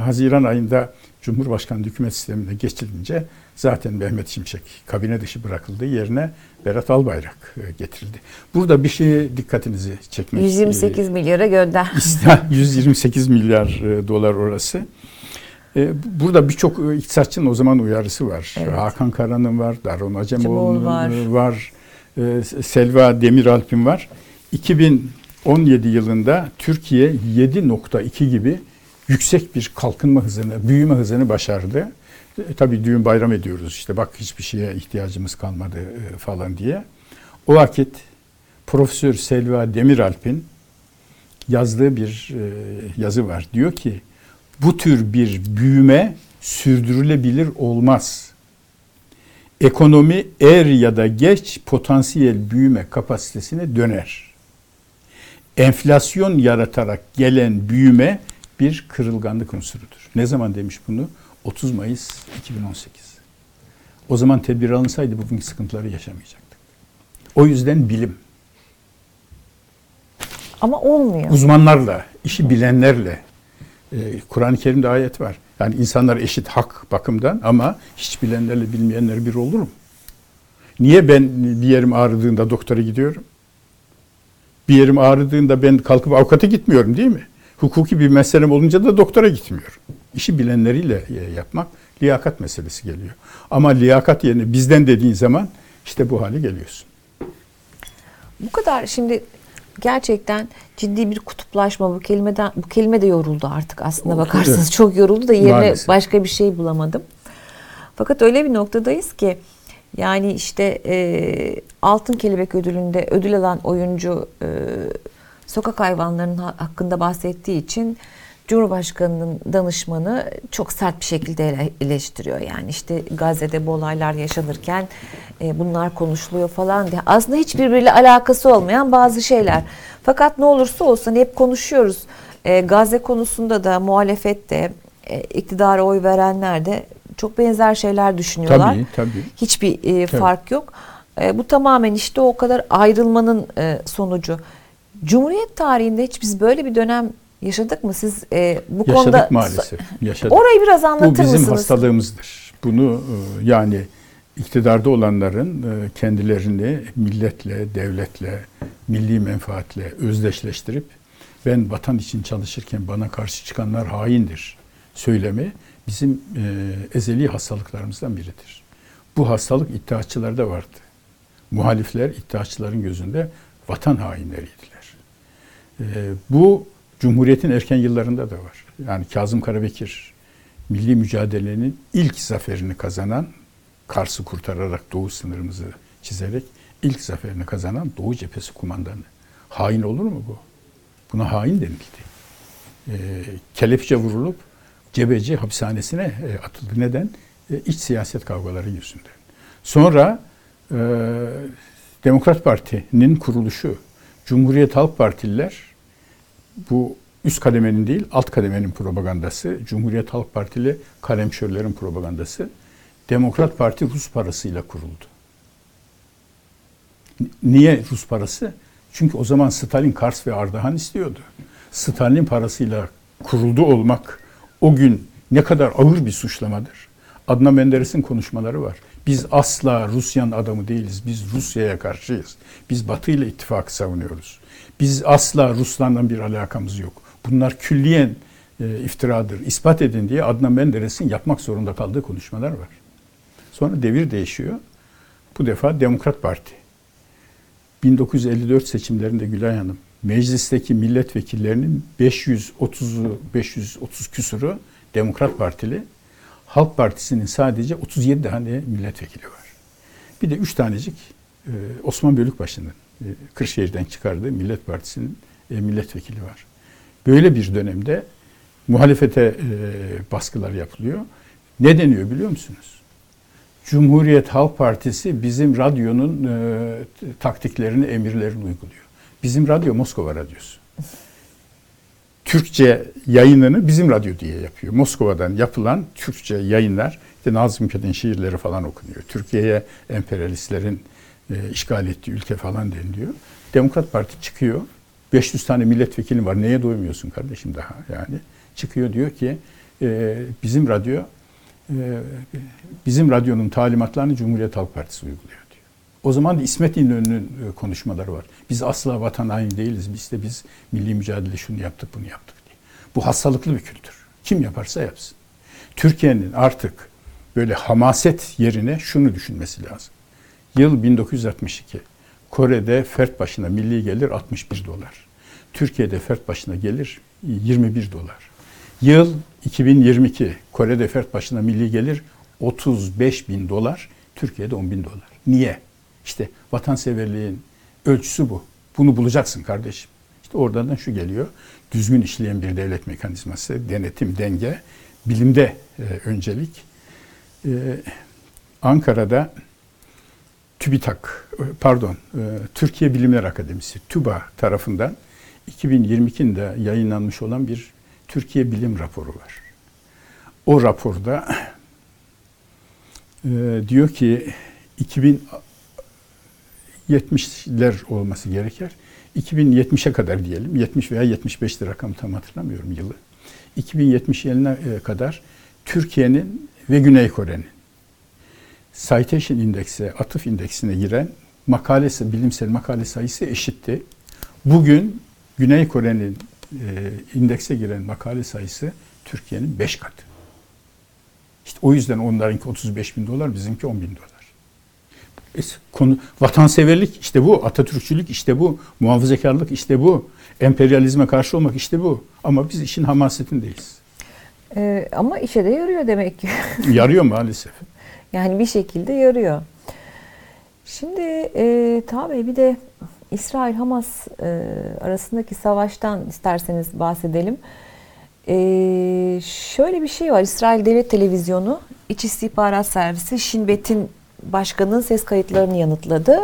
Haziran ayında Cumhurbaşkanlığı hükümet sistemine geçilince zaten Mehmet Şimşek kabine dışı bırakıldı. Yerine Berat Albayrak e, getirildi. Burada bir şeye dikkatinizi çekmek 128 milyara gönder. İşte <laughs> 128 milyar dolar orası. E, Burada birçok e, iktisatçının o zaman uyarısı var. Evet. Hakan Kara'nın var, Acemoğlu Acemoğlu'nun var. var. e, Selva Demiralp'in var. 2017 yılında Türkiye 7.2 gibi yüksek bir kalkınma hızını, büyüme hızını başardı. E, tabii düğün bayram ediyoruz işte bak hiçbir şeye ihtiyacımız kalmadı falan diye. O vakit Profesör Selva Demiralp'in yazdığı bir yazı var. Diyor ki bu tür bir büyüme sürdürülebilir olmaz. Ekonomi er ya da geç potansiyel büyüme kapasitesine döner. Enflasyon yaratarak gelen büyüme bir kırılganlık unsurudur. Ne zaman demiş bunu? 30 Mayıs 2018. O zaman tedbir alınsaydı bugünkü sıkıntıları yaşamayacaktık. O yüzden bilim, Ama olmuyor. uzmanlarla, işi bilenlerle, Kur'an-ı Kerim'de ayet var. Yani insanlar eşit hak bakımdan ama hiç bilenlerle bilmeyenler bir olur mu? Niye ben bir yerim ağrıdığında doktora gidiyorum? Bir yerim ağrıdığında ben kalkıp avukata gitmiyorum değil mi? Hukuki bir meselem olunca da doktora gitmiyorum. İşi bilenleriyle e, yapmak liyakat meselesi geliyor. Ama liyakat yerine bizden dediğin zaman işte bu hale geliyorsun. Bu kadar şimdi gerçekten ciddi bir kutuplaşma bu kelimeden bu kelime de yoruldu artık aslında O- bakarsanız çok yoruldu da yerine Maalesef. başka bir şey bulamadım. Fakat öyle bir noktadayız ki yani işte e, Altın Kelebek ödülünde ödül alan oyuncu e, sokak hayvanlarının ha- hakkında bahsettiği için Cumhurbaşkanı'nın danışmanı çok sert bir şekilde ele- eleştiriyor. Yani işte Gazze'de bu olaylar yaşanırken e, bunlar konuşuluyor falan diye. Aslında hiçbirbiriyle alakası olmayan bazı şeyler. Fakat ne olursa olsun hep konuşuyoruz. E, Gazze konusunda da muhalefette e, iktidara oy verenler de çok benzer şeyler düşünüyorlar. Tabii, tabii. Hiçbir e, fark yok. E, bu tamamen işte o kadar ayrılmanın e, sonucu. Cumhuriyet tarihinde hiç biz böyle bir dönem yaşadık mı? Siz e, bu Yaşadık konuda maalesef. Yaşadık. orayı biraz Bu anlatır bizim mısınız? hastalığımızdır. Bunu e, yani iktidarda olanların e, kendilerini milletle, devletle, milli menfaatle özdeşleştirip ben vatan için çalışırken bana karşı çıkanlar haindir söylemi bizim e, ezeli hastalıklarımızdan biridir. Bu hastalık iddiaçılarda vardı. Muhalifler iddiaçıların gözünde vatan hainleriydiler. E, bu Cumhuriyet'in erken yıllarında da var. Yani Kazım Karabekir milli mücadelenin ilk zaferini kazanan Kars'ı kurtararak Doğu sınırımızı çizerek ilk zaferini kazanan Doğu Cephesi kumandanı. Hain olur mu bu? Buna hain denildi. E, kelepçe vurulup Cebeci hapishanesine e, atıldı. Neden? E, iç siyaset kavgaları yüzünden. Sonra e, Demokrat Parti'nin kuruluşu, Cumhuriyet Halk Partililer bu üst kademenin değil alt kademenin propagandası, Cumhuriyet Halk Partili kalemşörlerin propagandası Demokrat Parti Rus parasıyla kuruldu. Niye Rus parası? Çünkü o zaman Stalin Kars ve Ardahan istiyordu. Stalin parasıyla kuruldu olmak o gün ne kadar ağır bir suçlamadır. Adnan Menderes'in konuşmaları var. Biz asla Rusya'nın adamı değiliz. Biz Rusya'ya karşıyız. Biz Batı ile ittifakı savunuyoruz. Biz asla Ruslarla bir alakamız yok. Bunlar külliyen e, iftiradır. İspat edin diye Adnan Menderes'in yapmak zorunda kaldığı konuşmalar var. Sonra devir değişiyor. Bu defa Demokrat Parti. 1954 seçimlerinde Gülay Hanım meclisteki milletvekillerinin 530'u 530 küsuru Demokrat Partili. Halk Partisi'nin sadece 37 tane milletvekili var. Bir de 3 tanecik e, Osman Bölükbaşı'nın Kırşehir'den çıkardığı Millet Partisi'nin e, milletvekili var. Böyle bir dönemde muhalefete baskılar yapılıyor. Ne deniyor biliyor musunuz? Cumhuriyet Halk Partisi bizim radyonun e, taktiklerini, emirlerini uyguluyor. Bizim radyo Moskova radyosu. Türkçe yayınını bizim radyo diye yapıyor. Moskova'dan yapılan Türkçe yayınlar, işte Nazım Hikmet'in şiirleri falan okunuyor. Türkiye'ye emperyalistlerin e, işgal ettiği ülke falan deniliyor. Demokrat Parti çıkıyor. 500 tane milletvekili var. Neye doymuyorsun kardeşim daha yani? Çıkıyor diyor ki e, bizim radyo e, bizim radyonun talimatlarını Cumhuriyet Halk Partisi uyguluyor diyor. O zaman da İsmet İnönü'nün e, konuşmaları var. Biz asla vatan haini değiliz. Biz de biz milli mücadele şunu yaptık bunu yaptık diye. Bu hastalıklı bir kültür. Kim yaparsa yapsın. Türkiye'nin artık böyle hamaset yerine şunu düşünmesi lazım. Yıl 1962. Kore'de fert başına milli gelir 61 dolar. Türkiye'de fert başına gelir 21 dolar. Yıl 2022. Kore'de fert başına milli gelir 35 bin dolar. Türkiye'de 10 bin dolar. Niye? İşte vatanseverliğin ölçüsü bu. Bunu bulacaksın kardeşim. İşte oradan da şu geliyor. Düzgün işleyen bir devlet mekanizması, denetim, denge, bilimde e, öncelik. E, Ankara'da TÜBİTAK, e, pardon, e, Türkiye Bilimler Akademisi, TÜBA tarafından 2022'de yayınlanmış olan bir Türkiye Bilim raporu var. O raporda e, diyor ki 2070'ler olması gerekir. 2070'e kadar diyelim. 70 veya 75'ti rakam tam hatırlamıyorum yılı. 2070 yılına kadar Türkiye'nin ve Güney Kore'nin Citation indeksi, atıf indeksine giren makalesi, bilimsel makale sayısı eşitti. Bugün Güney Kore'nin e, indekse giren makale sayısı Türkiye'nin 5 katı. İşte o yüzden onlarınki 35 bin dolar, bizimki 10 bin dolar. Konu vatanseverlik işte bu, Atatürkçülük işte bu, muhafazakarlık işte bu, emperyalizme karşı olmak işte bu. Ama biz işin hamasetindeyiz. Ee, ama işe de yarıyor demek ki. Yarıyor maalesef. Yani bir şekilde yarıyor. Şimdi e, tabii bir de İsrail-Hamas e, arasındaki savaştan isterseniz bahsedelim. E, şöyle bir şey var. İsrail Devlet Televizyonu İç İstihbarat Servisi Shin Bet'in başkanının ses kayıtlarını yanıtladı.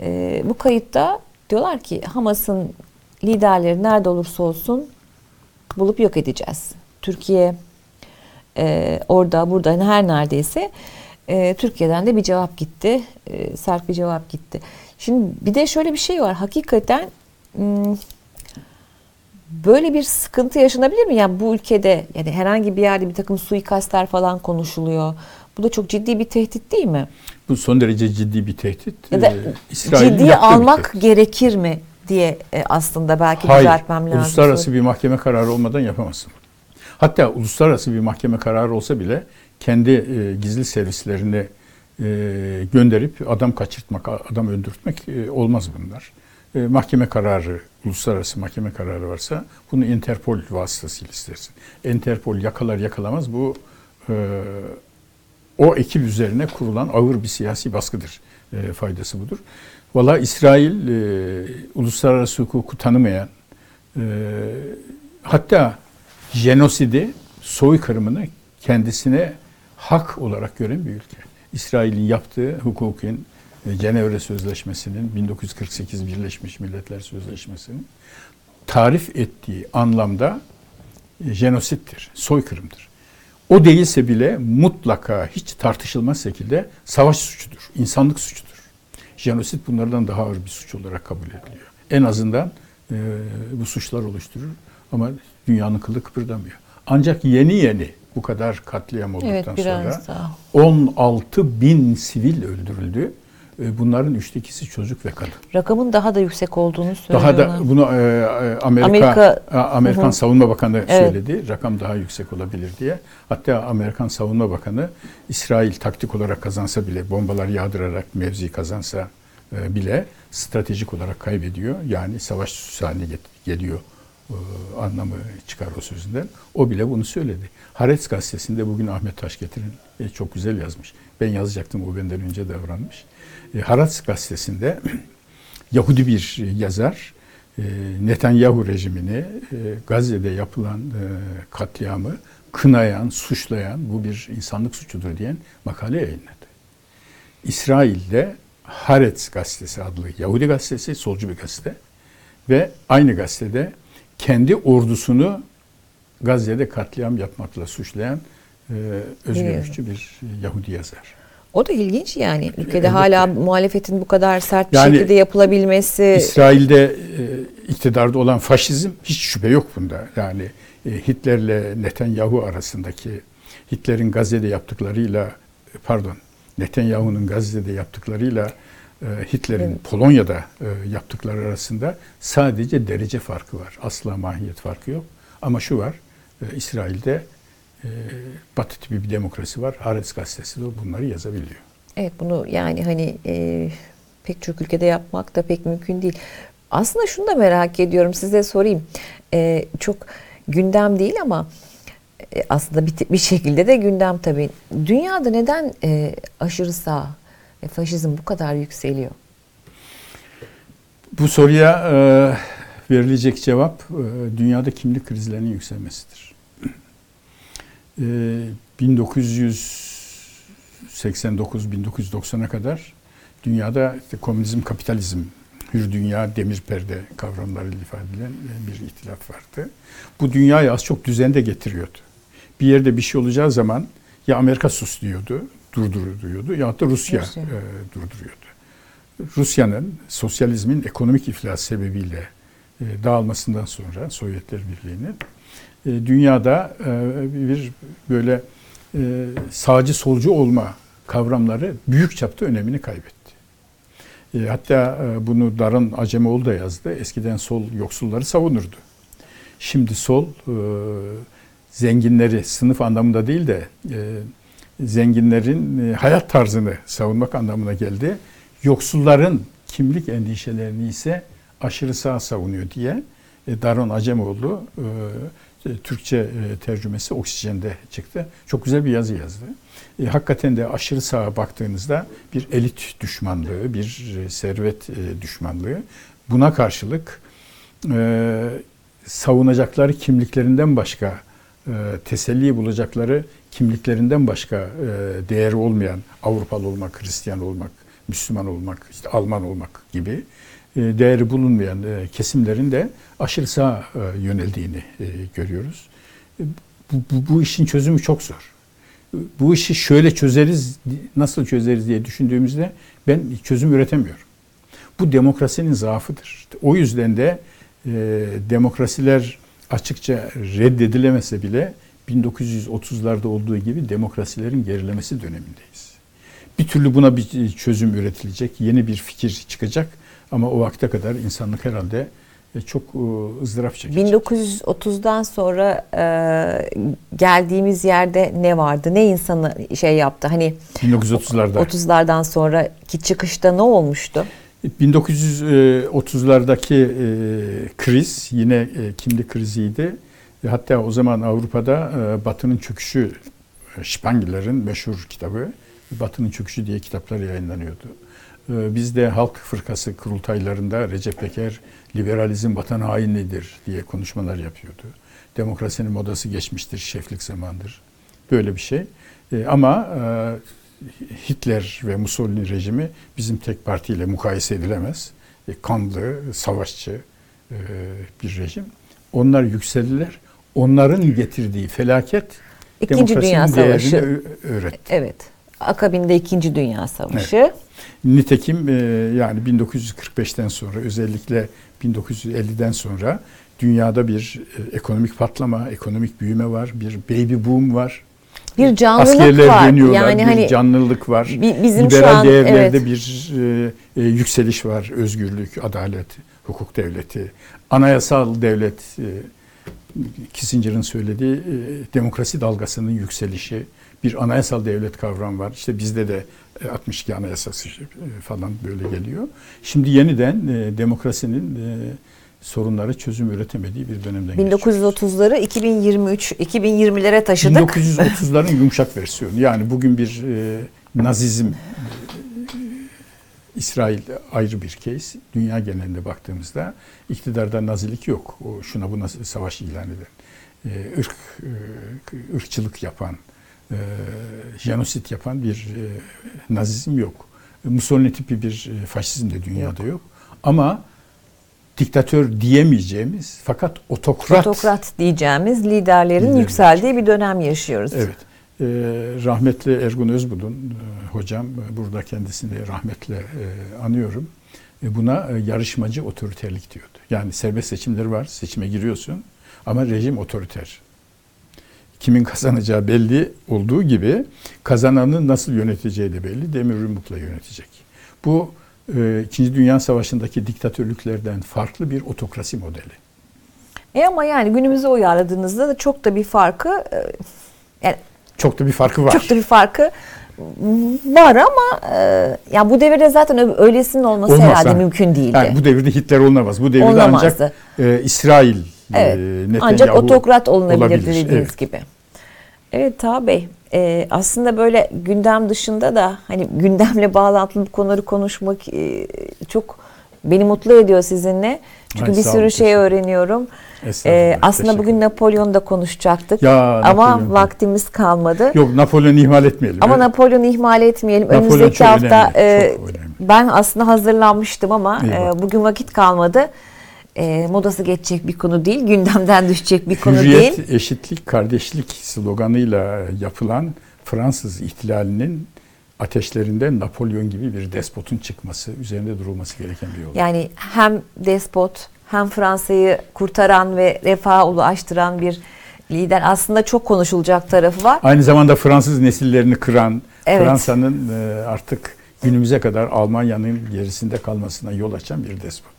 E, bu kayıtta diyorlar ki Hamas'ın liderleri nerede olursa olsun bulup yok edeceğiz. Türkiye e, orada burada her neredeyse e, Türkiye'den de bir cevap gitti. E, sert bir cevap gitti. Şimdi bir de şöyle bir şey var. Hakikaten hmm, böyle bir sıkıntı yaşanabilir mi? Yani bu ülkede yani herhangi bir yerde bir takım suikastler falan konuşuluyor. Bu da çok ciddi bir tehdit değil mi? Bu son derece ciddi bir tehdit. Ya da Ee, İsrail'in ciddiye almak tehdit. gerekir mi diye e, aslında belki Hayır, düzeltmem lazım. uluslararası bir mahkeme kararı olmadan yapamazsın. Hatta uluslararası bir mahkeme kararı olsa bile kendi e, gizli servislerini e, gönderip adam kaçırtmak, adam öldürtmek e, olmaz bunlar. E, mahkeme kararı, uluslararası mahkeme kararı varsa bunu Interpol vasıtasıyla istersin. Interpol yakalar yakalamaz bu e, o ekip üzerine kurulan ağır bir siyasi baskıdır. E, faydası budur. Valla İsrail e, uluslararası hukuku tanımayan e, hatta jenosidi, soykırımını kendisine hak olarak gören bir ülke. İsrail'in yaptığı hukukun e, Cenevre Sözleşmesi'nin 1948 Birleşmiş Milletler Sözleşmesi'nin tarif ettiği anlamda e, jenosittir, soykırımdır. O değilse bile mutlaka hiç tartışılmaz şekilde savaş suçudur, insanlık suçudur. Jenosit bunlardan daha ağır bir suç olarak kabul ediliyor. En azından e, bu suçlar oluşturur ama dünyanın kılı kıpırdamıyor. Ancak yeni yeni bu kadar katliam olduktan Evet sonra daha. 16 bin sivil öldürüldü. E, Bunların üçte ikisi çocuk ve kadın. Rakamın daha da yüksek olduğunu söylüyorlar. Daha da bunu e, e, Amerika, Amerika- A- Amerikan Hı. Savunma Bakanı Evet. söyledi. Rakam daha yüksek olabilir diye. Hatta Amerikan Savunma Bakanı İsrail taktik olarak kazansa bile bombalar yağdırarak mevzi kazansa e, bile stratejik olarak kaybediyor. Yani savaş haline geliyor e, anlamı çıkar o sözünden. O bile bunu söyledi. Haaretz gazetesinde bugün Ahmet Taşgetir'in e, çok güzel yazmış. Ben yazacaktım o benden önce davranmış. E, Haaretz gazetesinde <clears throat> Yahudi bir yazar e, Netanyahu rejimini e, Gazze'de yapılan e, katliamı kınayan, suçlayan bu bir insanlık suçudur diyen makale yayınladı. İsrail'de Haaretz gazetesi adlı Yahudi gazetesi, solcu bir gazete ve aynı gazetede kendi ordusunu Gazze'de katliam yapmakla suçlayan e, özgürlükçü bir Yahudi yazar. O da ilginç yani. Ülkede Elbette. hala muhalefetin bu kadar sert bir Yani şekilde yapılabilmesi. İsrail'de e, iktidarda olan faşizm hiç şüphe yok bunda. Yani e, Hitler'le Netanyahu arasındaki Hitler'in Gazze'de yaptıklarıyla pardon Netanyahu'nun Gazze'de yaptıklarıyla e, Hitler'in Evet. Polonya'da e, yaptıkları arasında sadece derece farkı var. Asla mahiyet farkı yok. Ama şu var. e, İsrail'de e, Batı tipi bir demokrasi var. Haaretz gazetesi de bunları yazabiliyor. Evet bunu yani hani e, pek çok ülkede yapmak da pek mümkün değil. Aslında şunu da merak ediyorum size sorayım. E, çok gündem değil ama e, aslında bir, bir şekilde de gündem tabii. Dünyada neden e, aşırı sağ ve faşizm bu kadar yükseliyor? Bu soruya e, verilecek cevap e, dünyada kimlik krizlerinin yükselmesidir. E, 1989-1990'a kadar dünyada işte komünizm, kapitalizm, hür dünya, demir perde kavramlarıyla ifade edilen e, bir ihtilaf vardı. Bu dünyayı az çok düzende getiriyordu. Bir yerde bir şey olacağı zaman ya Amerika sus diyordu, durduruyordu ya da Rusya, Rusya. e, durduruyordu. Rusya'nın sosyalizmin ekonomik iflas sebebiyle e, dağılmasından sonra Sovyetler Birliği'nin e, dünyada e, bir böyle e, sağcı solcu olma kavramları büyük çapta önemini kaybetti. E, hatta e, bunu Darın Acemoğlu da yazdı. Eskiden sol yoksulları savunurdu. Şimdi sol e, zenginleri sınıf anlamında değil de e, zenginlerin e, hayat tarzını savunmak anlamına geldi. Yoksulların kimlik endişelerini ise aşırı sağ savunuyor diye e, Daron Acemoğlu e, Türkçe tercümesi Oksijen'de çıktı. Çok güzel bir yazı yazdı. Hakikaten de aşırı sağa baktığınızda bir elit düşmanlığı, bir servet düşmanlığı. Buna karşılık savunacakları kimliklerinden başka, teselli bulacakları kimliklerinden başka e, değeri olmayan Avrupalı olmak, Hristiyan olmak, Müslüman olmak, işte Alman olmak gibi e, değeri bulunmayan e, kesimlerin de aşırı sağa e, yöneldiğini e, görüyoruz. E, Bu, bu, bu işin çözümü çok zor. Bu işi şöyle çözeriz, nasıl çözeriz diye düşündüğümüzde ben çözüm üretemiyorum. Bu demokrasinin zaafıdır. O yüzden de e, demokrasiler açıkça reddedilemese bile 1930'larda olduğu gibi demokrasilerin gerilemesi dönemindeyiz. Bir türlü buna bir çözüm üretilecek, yeni bir fikir çıkacak ama o vakte kadar insanlık herhalde e, çok e, ızdırap çekecek. 1930'dan sonra e, geldiğimiz yerde ne vardı? Ne insanı şey yaptı? Hani 1930'larda. 30'lardan sonraki çıkışta ne olmuştu? 1930'lardaki e, kriz yine e, kimlik kriziydi. E, Hatta o zaman Avrupa'da Batı'nın çöküşü, Spangler'in meşhur kitabı Batı'nın çöküşü diye kitaplar yayınlanıyordu. E, Bizde Halk Fırkası kurultaylarında Recep Peker liberalizm vatan hainliğidir diye konuşmalar yapıyordu. Demokrasinin modası geçmiştir, şeflik zamandır. Böyle bir şey. Ama Hitler ve Mussolini rejimi bizim tek partiyle mukayese edilemez. E, Kanlı, savaşçı e, bir rejim. Onlar yükseldiler. Onların getirdiği felaket İkinci Dünya demokrasinin Savaşı. öğretti. Evet. Akabinde 2. Dünya Savaşı. Nitekim e, yani 1945'ten sonra özellikle 1950'den sonra dünyada bir e, ekonomik patlama, ekonomik büyüme var, bir baby boom var. Bir canlılık Askerler var. Yani bir hani canlılık var. bi- bizim şu Liberal an değerlerde evet. bir e, e, yükseliş var. Özgürlük, adalet, hukuk devleti, anayasal devlet, e, Kissinger'ın söylediği e, demokrasi dalgasının yükselişi, bir anayasal devlet kavramı var. İşte bizde de e, 62 anayasası e, falan böyle geliyor. Şimdi yeniden e, demokrasinin e, sorunları çözüm üretemediği bir dönemden geçiyoruz. 1930'ları 2023 2020'lere taşıdık. 1930'ların yumuşak versiyonu. Yani bugün bir e, nazizm e, İsrail ayrı bir case. Dünya genelinde baktığımızda iktidarda nazilik yok. O şuna buna savaş ilan eden, e, ırk e, ırkçılık yapan, e, jenosit yapan bir e, nazizm yok. Mussolini tipi bir e, faşizm de dünyada yok. Ama diktatör diyemeyeceğimiz fakat otokrat Otokrat diyeceğimiz liderlerin Liderler. yükseldiği bir dönem yaşıyoruz. Evet. Ee, rahmetli Ergun Özbudun e, hocam e, burada kendisini rahmetle e, anıyorum. E, buna e, yarışmacı otoriterlik diyordu. Yani serbest seçimler var, seçime giriyorsun ama rejim otoriter. Kimin kazanacağı belli olduğu gibi kazananın nasıl yöneteceği de belli. Demir yumrukla yönetecek. Bu İkinci Dünya Savaşı'ndaki diktatörlüklerden farklı bir otokrasi modeli. E ama yani günümüze uyarladığınızda da çok da bir farkı e, yani Çok da bir farkı var. çok da bir farkı var ama e, ya bu devirde zaten öylesinin olması Olmaz, herhalde ha. mümkün değildi. Yani bu devirde Hitler olunamaz. Bu devirde Olamazdı. ancak e, İsrail Evet. e, Netanyahu Ancak otokrat olunabilir olabilir. dediğiniz Evet. gibi. Evet Taha Bey, e, aslında böyle gündem dışında da hani gündemle <laughs> bağlantılı konuları konuşmak e, çok beni mutlu ediyor sizinle. Çünkü Ay, bir sürü şey öğreniyorum. Estağfurullah, E, aslında bugün ederim. Napolyon'u da konuşacaktık. Ya, Ama Napolyon. vaktimiz kalmadı. Yok Napolyon'u ihmal etmeyelim. Ama Evet. Napolyon'u ihmal etmeyelim. Napolyon Önümüzdeki hafta önemli, e, ben aslında hazırlanmıştım ama e, bugün vakit kalmadı. E, modası geçecek bir konu değil, gündemden <laughs> düşecek bir konu Hürriyet, değil. eşitlik, kardeşlik sloganıyla yapılan Fransız ihtilalinin ateşlerinde Napolyon gibi bir despotun çıkması, üzerinde durulması gereken bir yol. Yani hem despot hem Fransa'yı kurtaran ve refaha ulaştıran bir lider. Aslında çok konuşulacak tarafı var. Aynı zamanda Fransız nesillerini kıran, Evet. Fransa'nın e, artık günümüze kadar Almanya'nın gerisinde kalmasına yol açan bir despot.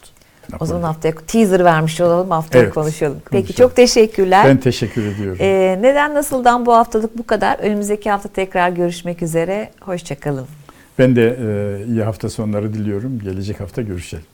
O zaman haftaya teaser vermiş olalım, haftaya Evet, konuşalım. Peki konuşalım. çok teşekkürler. Ben teşekkür ediyorum. Ee, neden nasıldan bu haftalık bu kadar? Önümüzdeki hafta tekrar görüşmek üzere. Hoşçakalın. Ben de e, iyi hafta sonları diliyorum. Gelecek hafta görüşelim.